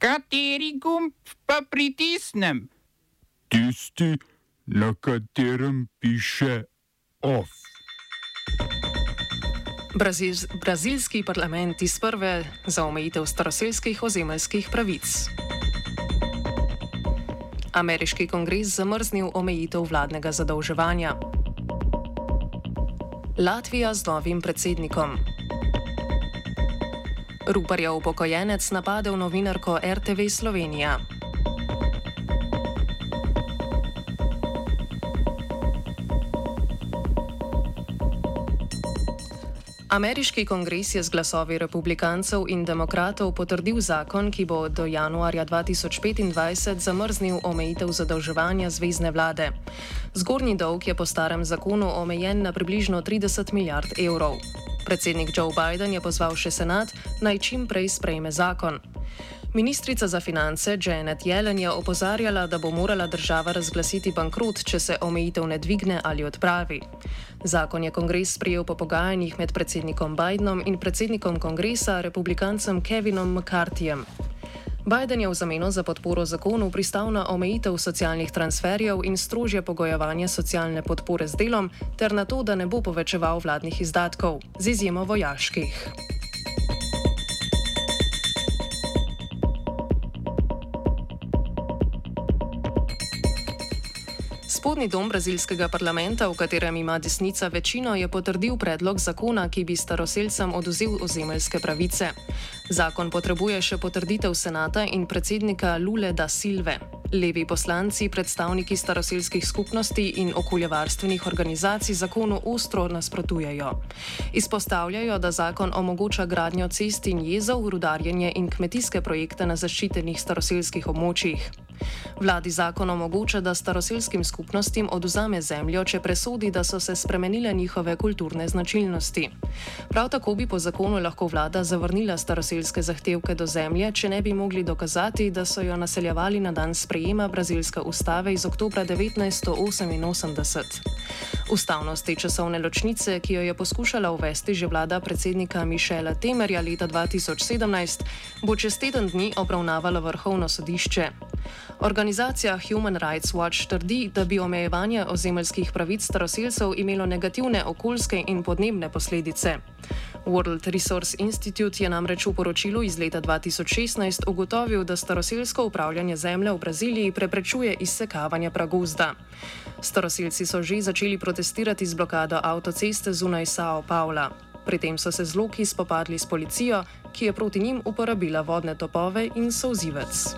Kateri gumb pa pritisnem? Tisti, na katerem piše OF. Brazil, brazilski parlament iz prve za omejitev staroseljskih ozemeljskih pravic. Ameriški kongres zamrznil omejitev vladnega zadolževanja. Latvija z novim predsednikom. Ruparjev upokojenec napadel novinarko RTV Slovenija. Ameriški kongres je z glasovi republikancev in demokratov potrdil zakon, ki bo do januarja 2025 zamrznil omejitev zadolževanja zvezdne vlade. Zgornji dolg je po starem zakonu omejen na približno 30 milijard evrov. Predsednik Joe Biden je pozval še senat naj čim prej sprejme zakon. Ministrica za finance Janet Yellen je opozarjala, da bo morala država razglasiti bankrot, če se omejitev ne dvigne ali odpravi. Zakon je kongres sprejel po pogajanjih med predsednikom Bidenom in predsednikom kongresa, republikancem Kevinom McCarthyjem. Biden je v zameno za podporo zakonu pristal na omejitev socialnih transferjev in strožje pogojevanje socialne podpore z delom, ter na to, da ne bo povečeval vladnih izdatkov, z izjemo vojaških. Spodnji dom brazilskega parlamenta, v katerem ima desnica večino, je potrdil predlog zakona, ki bi staroseljcem oduzel ozemeljske pravice. Zakon potrebuje še potrditev senata in predsednika Lule da Silve. Levi poslanci, predstavniki staroseljskih skupnosti in okoljevarstvenih organizacij zakonu ostro nasprotujejo. Izpostavljajo, da zakon omogoča gradnjo cest in jezov, rudarjenje in kmetijske projekte na zaščitenih staroseljskih območjih. Vladi zakon omogoča, da staroselskim skupnostim oduzame zemljo, če presodi, da so se spremenile njihove kulturne značilnosti. Prav tako bi po zakonu lahko vlada zavrnila staroselske zahtevke do zemlje, če ne bi mogli dokazati, da so jo naseljevali na dan sprejema brazilske ustave iz oktobra 1988. Ustavnost te časovne ločnice, ki jo je poskušala uvesti že vlada predsednika Mišela Temerja leta 2017, bo čez teden dni obravnavalo vrhovno sodišče. Organizacija Human Rights Watch trdi, da bi omejevanje ozemeljskih pravic staroseljcev imelo negativne okoljske in podnebne posledice. World Resource Institute je namreč v poročilu iz leta 2016 ugotovil, da staroseljsko upravljanje zemlje v Braziliji preprečuje izsekavanje pragozda. Staroseljci so že začeli protestirati z blokado avtoceste zunaj Sao Paula. Pri tem so se zloki spopadli s policijo, ki je proti njim uporabila vodne topove in sozivec.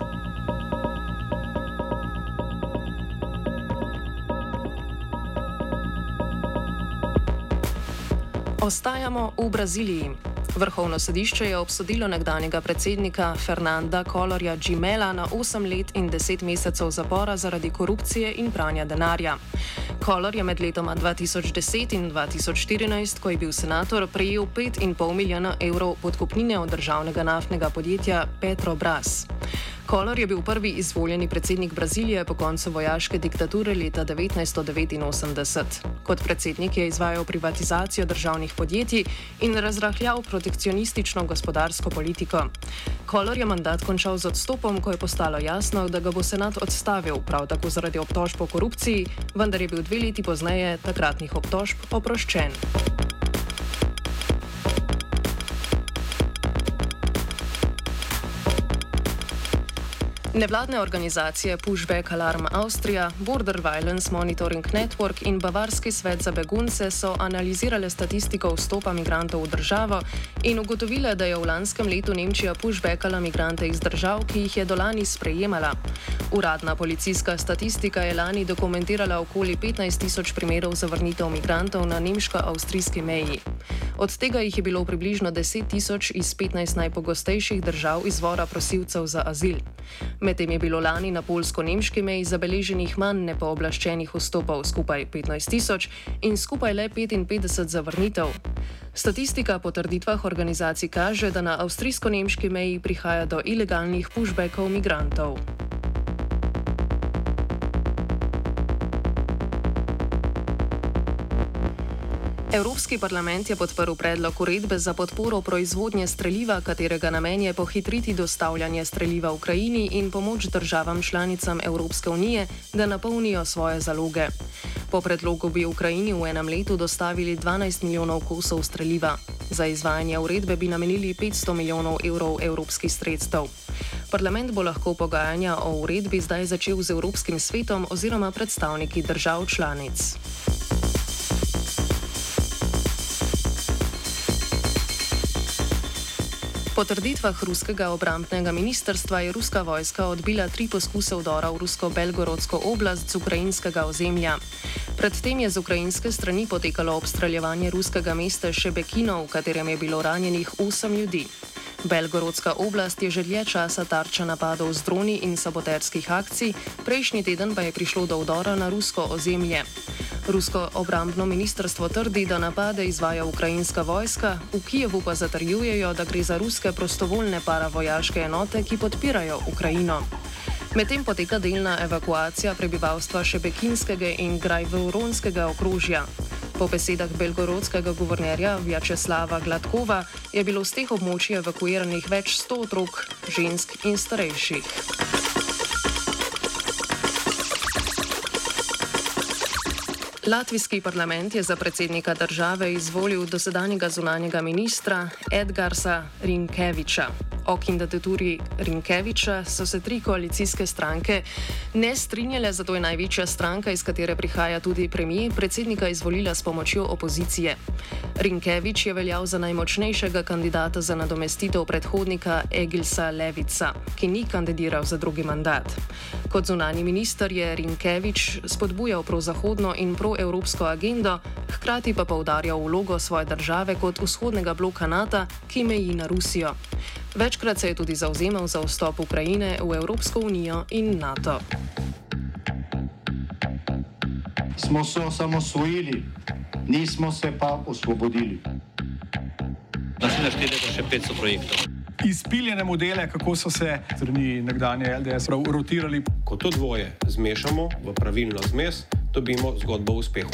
Ostajamo v Braziliji. Vrhovno sodišče je obsodilo nekdanjega predsednika Fernanda Kolorja Gimela na 8 let in 10 mesecev zapora zaradi korupcije in pranja denarja. Kolor je med letoma 2010 in 2014, ko je bil senator, prejel 5,5 milijona evrov podkupnine od državnega naftnega podjetja Petrobras. Kolor je bil prvi izvoljeni predsednik Brazilije po koncu vojaške diktature leta 1989. Kot predsednik je izvajal privatizacijo državnih podjetij in razrahljal protekcionistično gospodarsko politiko. Kolor je mandat končal z odstopom, ko je postalo jasno, da ga bo senat odstavil, prav tako zaradi obtožb o korupciji, vendar je bil dve leti pozneje takratnih obtožb oproščen. Nevladne organizacije Pushback Alarm Austria, Border Violence Monitoring Network in Bavarski svet za begunce so analizirale statistiko vstopa migrantov v državo in ugotovile, da je v lanskem letu Nemčija pushbackala migrante iz držav, ki jih je do lani sprejemala. Uradna policijska statistika je lani dokumentirala okoli 15 tisoč primerov zavrnitev migrantov na nemško-avstrijski meji. Od tega jih je bilo približno 10 tisoč iz 15 najpogostejših držav izvora prosilcev za azil. Medtem je bilo lani na polsko-nemški meji zabeleženih manj nepooblaščenih vstopov, skupaj 15 tisoč in skupaj le 55 zavrnitev. Statistika po trditvah organizacij kaže, da na avstrijsko-nemški meji prihaja do ilegalnih pushbackov migrantov. Evropski parlament je podprl predlog uredbe za podporo proizvodnje streljiva, katerega namen je pohitriti dostavljanje streljiva Ukrajini in pomoč državam članicam Evropske unije, da napolnijo svoje zaloge. Po predlogu bi Ukrajini v enem letu dostavili 12 milijonov kosov streljiva. Za izvajanje uredbe bi namenili 500 milijonov evrov evropskih sredstev. Parlament bo lahko pogajanja o uredbi zdaj začel z Evropskim svetom oziroma predstavniki držav članic. Po trditvah ruskega obrambnega ministrstva je ruska vojska odbila tri poskuse vdora v rusko-belgorodsko oblast z ukrajinskega ozemlja. Predtem je z ukrajinske strani potekalo obstreljevanje ruskega mesta Šebekino, v katerem je bilo ranjenih 8 ljudi. Belgorodska oblast je že dlje časa tarča napadov z droni in saboterskih akcij, prejšnji teden pa je prišlo do vdora na rusko ozemlje. Rusko obrambno ministrstvo trdi, da napade izvaja ukrajinska vojska, v Kijevu pa zatrjujejo, da gre za ruske prostovoljne paravojaške enote, ki podpirajo Ukrajino. Medtem poteka delna evakuacija prebivalstva Šebekinskega in Grajveuronskega okrožja. Po besedah belgorodskega guvernerja Vjačeslava Gladkova je bilo z teh območij evakuiranih več sto otrok, žensk in starejših. Latvijski parlament je za predsednika države izvolil dosedanjega zunanjega ministra Edgarsa Rinkeviča. O kandidaturi Rinkeviča so se tri koalicijske stranke ne strinjale, zato je največja stranka, iz katere prihaja tudi premijer, predsednika izvolila s pomočjo opozicije. Rinkevič je veljal za najmočnejšega kandidata za nadomestitev predhodnika Egilsa Levica, ki ni kandidiral za drugi mandat. Kot zunani minister je Rinkevič spodbujal prozahodno in proevropsko agendo, hkrati pa poudarjal vlogo svoje države kot vzhodnega bloka NATO, ki meji na Rusijo. Večkrat se je tudi zauzemal za vstop Ukrajine v Evropsko unijo in NATO. Smo se osamosvojili, nismo se pa osvobodili. Naslednje število je še 500 projektov. Izpiljene modele, kako so se strani nekdanje LDS rotirali. Ko to dvoje zmešamo v pravilno zmes, dobimo zgodbo o uspehu.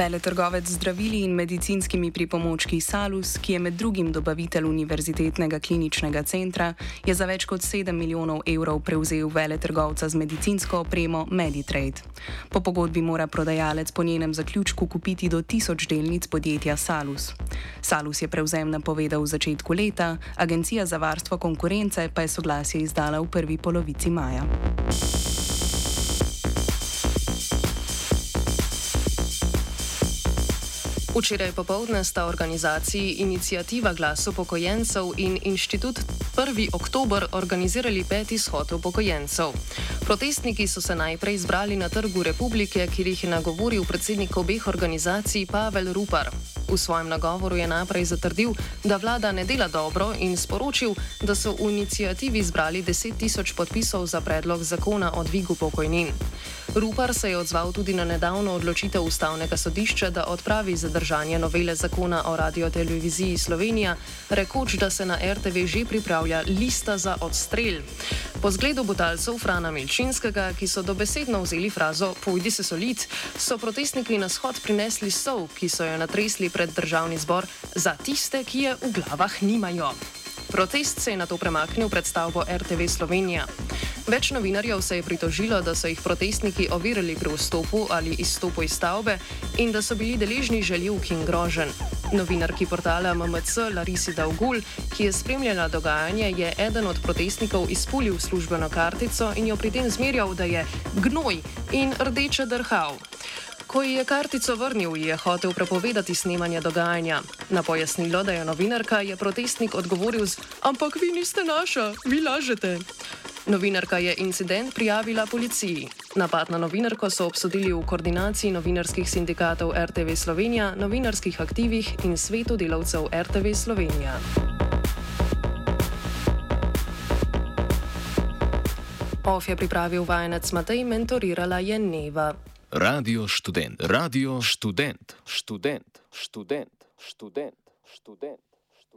Veletrgovec z zdravili in medicinskimi pripomočki Salus, ki je med drugim dobavitelj Univerzitetnega kliničnega centra, je za več kot 7 milijonov evrov prevzel veletrgovca z medicinsko opremo Meditrade. Po pogodbi mora prodajalec po njenem zaključku kupiti do tisoč delnic podjetja Salus. Salus je prevzem napovedal v začetku leta, Agencija za varstvo konkurence pa je soglasje izdala v prvi polovici maja. Včeraj popovdne sta organizaciji Inicijativa glas upokojencev in inštitut 1. oktober organizirali peti shod upokojencev. Protestniki so se najprej zbrali na Trgu republike, kjer jih je nagovoril predsednik obeh organizacij Pavel Rupar. V svojem nagovoru je najprej zatrdil, da vlada ne dela dobro in sporočil, da so v inicijativi zbrali 10 tisoč podpisov za predlog zakona o dvigu pokojnin. Rupar se je odzval tudi na nedavno odločitev ustavnega sodišča, da odpravi zadržanje novele zakona o radioteleviziji Slovenija, rekoč, da se na RTV že pripravlja lista za odstrel. Po zgledu botalcev Frana Milčinskega, ki so dobesedno vzeli frazo Pojdi se solit, so protestniki na shod prinesli sol, ki so jo natresli pred državni zbor za tiste, ki je v glavah nimajo. Protest se je na to premaknil pred stavbo RTV Slovenija. Več novinarjev se je pritožilo, da so jih protestniki ovirali pri vstopu ali izstopu iz stavbe in da so bili deležni željivk in grožen. Novinarki portala MMC Larisi Daugul, ki je spremljala dogajanje, je eden od protestnikov izpulil službeno kartico in jo pri tem zmerjal, da je gnoj in rdeče drhal. Ko ji je kartico vrnil, je hotel prepovedati snemanje dogajanja. Na pojasnilo, da je novinarka, je protestnik odgovoril z: Ampak vi niste naša, vi lažete. Novinarka je incident prijavila policiji. Napad na novinarko so obsodili v koordinaciji novinarskih sindikatov RTV Slovenija, novinarskih aktivih in svetu delavcev RTV Slovenija. OF je pripravil vajenec Matej, mentorirala je Neva. Radio študent, radio študent, študent, študent, študent, študent.